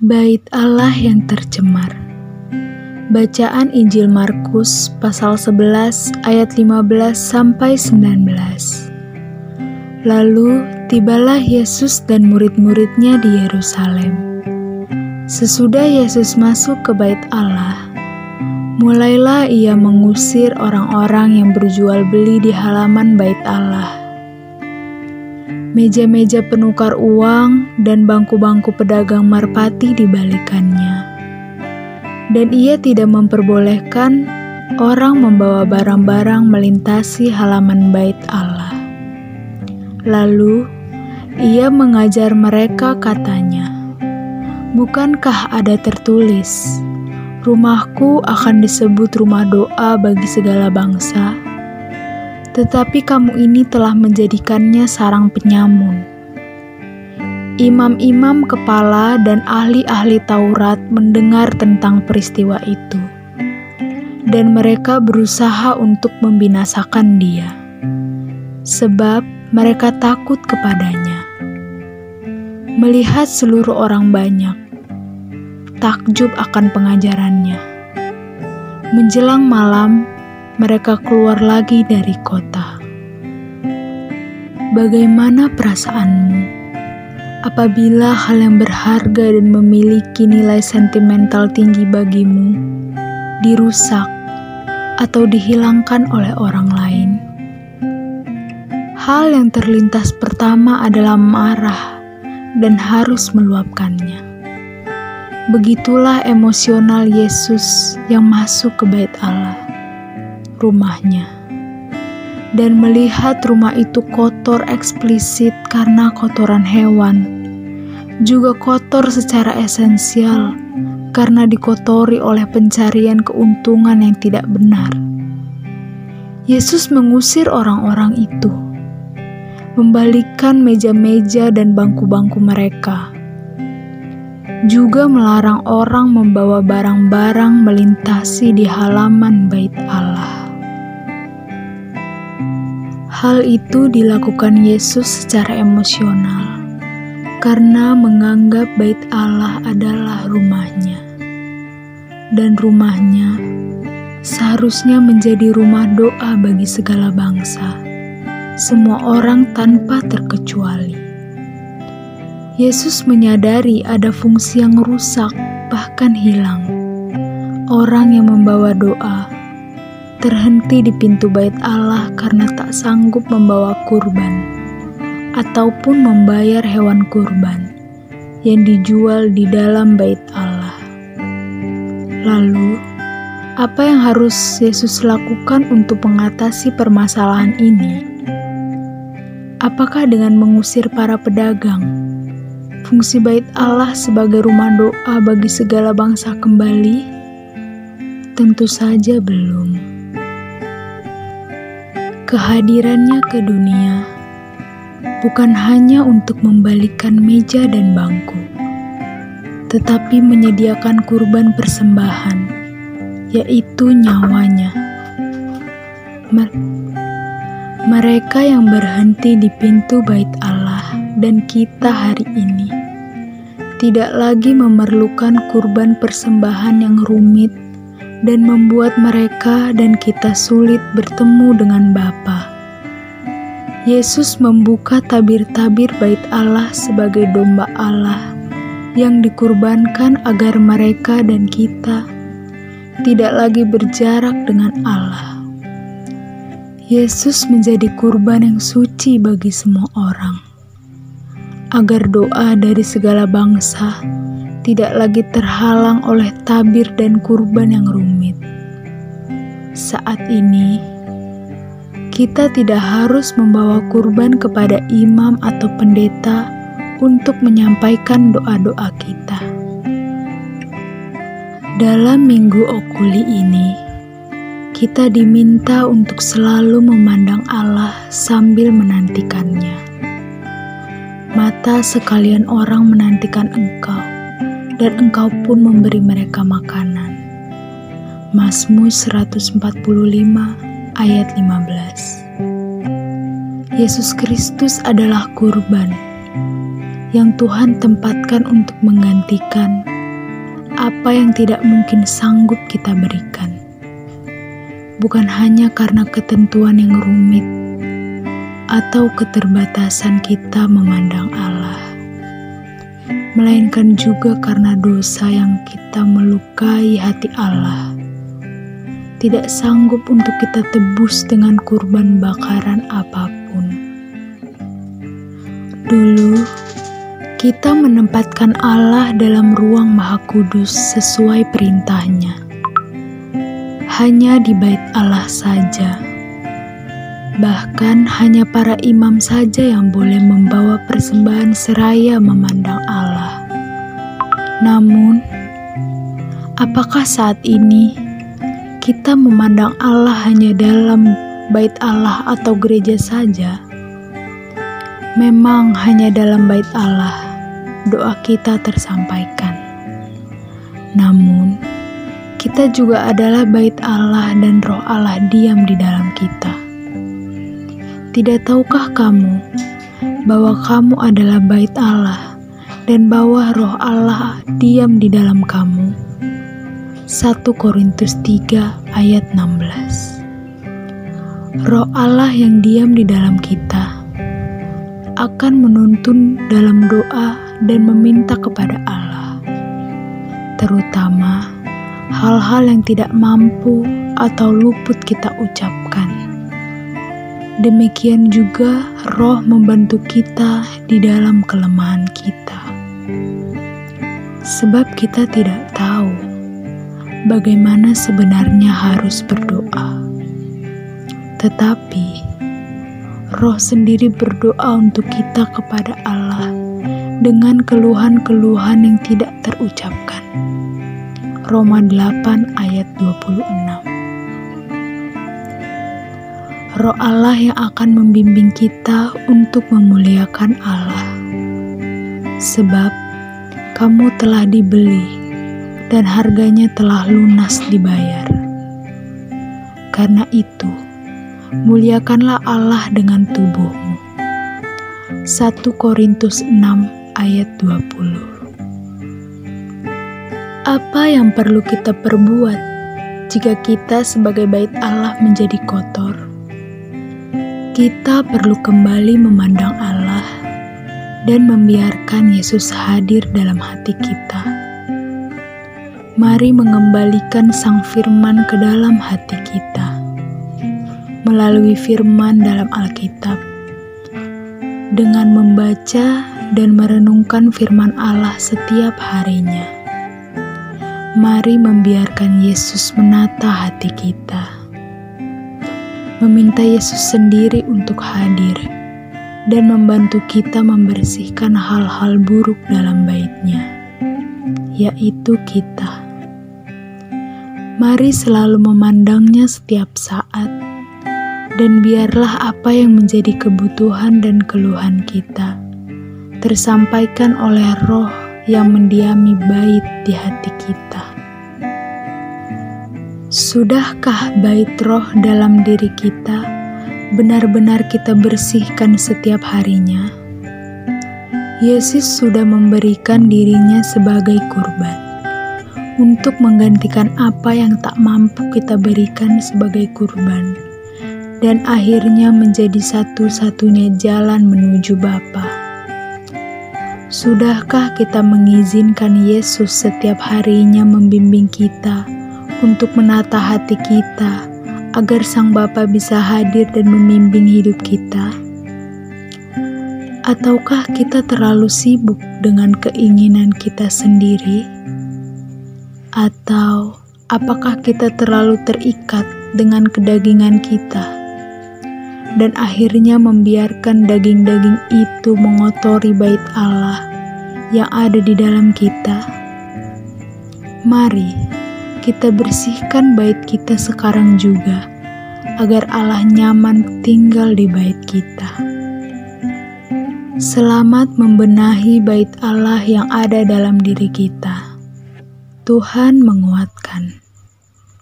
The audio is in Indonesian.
Bait Allah yang tercemar. Bacaan Injil Markus pasal 11 ayat 15 sampai 19. Lalu tibalah Yesus dan murid-muridnya di Yerusalem. Sesudah Yesus masuk ke bait Allah, mulailah ia mengusir orang-orang yang berjual beli di halaman bait Allah meja-meja penukar uang, dan bangku-bangku pedagang marpati dibalikannya. Dan ia tidak memperbolehkan orang membawa barang-barang melintasi halaman bait Allah. Lalu ia mengajar mereka katanya, Bukankah ada tertulis, rumahku akan disebut rumah doa bagi segala bangsa? Tetapi kamu ini telah menjadikannya sarang penyamun. Imam-imam kepala dan ahli-ahli Taurat mendengar tentang peristiwa itu, dan mereka berusaha untuk membinasakan dia, sebab mereka takut kepadanya. Melihat seluruh orang banyak, takjub akan pengajarannya. Menjelang malam, mereka keluar lagi dari kota. Bagaimana perasaanmu apabila hal yang berharga dan memiliki nilai sentimental tinggi bagimu dirusak atau dihilangkan oleh orang lain? Hal yang terlintas pertama adalah marah dan harus meluapkannya. Begitulah emosional Yesus yang masuk ke bait Allah rumahnya dan melihat rumah itu kotor eksplisit karena kotoran hewan, juga kotor secara esensial karena dikotori oleh pencarian keuntungan yang tidak benar. Yesus mengusir orang-orang itu, membalikkan meja-meja dan bangku-bangku mereka, juga melarang orang membawa barang-barang melintasi di halaman Bait Allah. Hal itu dilakukan Yesus secara emosional karena menganggap bait Allah adalah rumahnya. Dan rumahnya seharusnya menjadi rumah doa bagi segala bangsa, semua orang tanpa terkecuali. Yesus menyadari ada fungsi yang rusak, bahkan hilang. Orang yang membawa doa terhenti di pintu bait Allah karena tak sanggup membawa kurban ataupun membayar hewan kurban yang dijual di dalam bait Allah. Lalu, apa yang harus Yesus lakukan untuk mengatasi permasalahan ini? Apakah dengan mengusir para pedagang? Fungsi bait Allah sebagai rumah doa bagi segala bangsa kembali? Tentu saja belum. Kehadirannya ke dunia bukan hanya untuk membalikan meja dan bangku, tetapi menyediakan kurban persembahan, yaitu nyawanya. Mereka yang berhenti di pintu Bait Allah dan kita hari ini tidak lagi memerlukan kurban persembahan yang rumit dan membuat mereka dan kita sulit bertemu dengan Bapa. Yesus membuka tabir-tabir bait Allah sebagai domba Allah yang dikurbankan agar mereka dan kita tidak lagi berjarak dengan Allah. Yesus menjadi kurban yang suci bagi semua orang, agar doa dari segala bangsa tidak lagi terhalang oleh tabir dan kurban yang rumit. Saat ini, kita tidak harus membawa kurban kepada imam atau pendeta untuk menyampaikan doa-doa kita. Dalam minggu okuli ini, kita diminta untuk selalu memandang Allah sambil menantikannya. Mata sekalian orang menantikan Engkau dan engkau pun memberi mereka makanan. Mazmur 145 ayat 15 Yesus Kristus adalah kurban yang Tuhan tempatkan untuk menggantikan apa yang tidak mungkin sanggup kita berikan. Bukan hanya karena ketentuan yang rumit atau keterbatasan kita memandang Allah, melainkan juga karena dosa yang kita melukai hati Allah. Tidak sanggup untuk kita tebus dengan kurban bakaran apa pun. Dulu, kita menempatkan Allah dalam ruang maha kudus sesuai perintahnya. Hanya di bait Allah saja. Bahkan hanya para imam saja yang boleh membawa persembahan seraya memandang Allah. Namun, apakah saat ini kita memandang Allah hanya dalam bait Allah atau gereja saja? Memang hanya dalam bait Allah doa kita tersampaikan. Namun, kita juga adalah bait Allah dan roh Allah diam di dalam kita. Tidak tahukah kamu bahwa kamu adalah bait Allah dan bahwa roh Allah diam di dalam kamu? 1 Korintus 3 ayat 16 Roh Allah yang diam di dalam kita akan menuntun dalam doa dan meminta kepada Allah, terutama hal-hal yang tidak mampu atau luput kita ucapkan. Demikian juga Roh membantu kita di dalam kelemahan kita, sebab kita tidak tahu bagaimana sebenarnya harus berdoa, tetapi Roh sendiri berdoa untuk kita kepada Allah dengan keluhan-keluhan yang tidak terucapkan. Roma 8 ayat 26 Roh Allah yang akan membimbing kita untuk memuliakan Allah. Sebab kamu telah dibeli dan harganya telah lunas dibayar. Karena itu, muliakanlah Allah dengan tubuhmu. 1 Korintus 6 ayat 20. Apa yang perlu kita perbuat jika kita sebagai bait Allah menjadi kotor? Kita perlu kembali memandang Allah dan membiarkan Yesus hadir dalam hati kita. Mari mengembalikan Sang Firman ke dalam hati kita melalui firman dalam Alkitab dengan membaca dan merenungkan firman Allah setiap harinya. Mari membiarkan Yesus menata hati kita. Meminta Yesus sendiri untuk hadir dan membantu kita membersihkan hal-hal buruk dalam baitnya, yaitu kita. Mari selalu memandangnya setiap saat dan biarlah apa yang menjadi kebutuhan dan keluhan kita tersampaikan oleh roh yang mendiami bait di hati kita. Sudahkah bait roh dalam diri kita benar-benar kita bersihkan setiap harinya? Yesus sudah memberikan dirinya sebagai kurban untuk menggantikan apa yang tak mampu kita berikan sebagai kurban dan akhirnya menjadi satu-satunya jalan menuju Bapa. Sudahkah kita mengizinkan Yesus setiap harinya membimbing kita untuk menata hati kita agar Sang Bapa bisa hadir dan membimbing hidup kita? Ataukah kita terlalu sibuk dengan keinginan kita sendiri? Atau apakah kita terlalu terikat dengan kedagingan kita? dan akhirnya membiarkan daging-daging itu mengotori bait Allah yang ada di dalam kita. Mari kita bersihkan bait kita sekarang juga, agar Allah nyaman tinggal di bait kita. Selamat membenahi bait Allah yang ada dalam diri kita. Tuhan menguatkan.